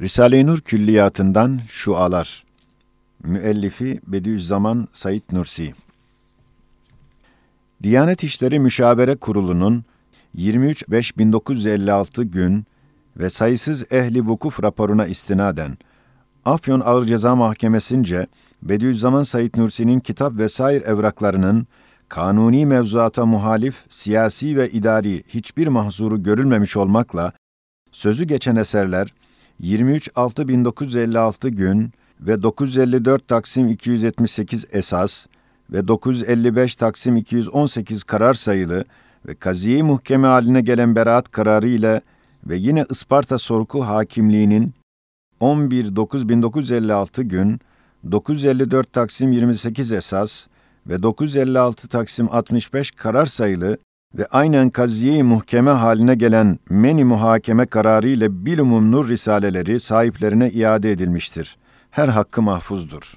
Risale-i Nur Külliyatından Şualar. Müellifi Bediüzzaman Said Nursi. Diyanet İşleri Müşavere Kurulu'nun 23.5.1956 gün ve sayısız ehli vukuf raporuna istinaden Afyon Ağır Ceza Mahkemesi'nce Bediüzzaman Said Nursi'nin kitap ve sair evraklarının kanuni mevzuata muhalif, siyasi ve idari hiçbir mahzuru görülmemiş olmakla sözü geçen eserler 23.6.1956 gün ve 954 Taksim 278 esas ve 955 Taksim 218 karar sayılı ve kaziye muhkeme haline gelen beraat kararı ile ve yine Isparta Sorku Hakimliği'nin 11.9.1956 gün 954 Taksim 28 esas ve 956 Taksim 65 karar sayılı ve aynen kaziye muhkeme haline gelen meni muhakeme kararı ile bilumum nur risaleleri sahiplerine iade edilmiştir. Her hakkı mahfuzdur.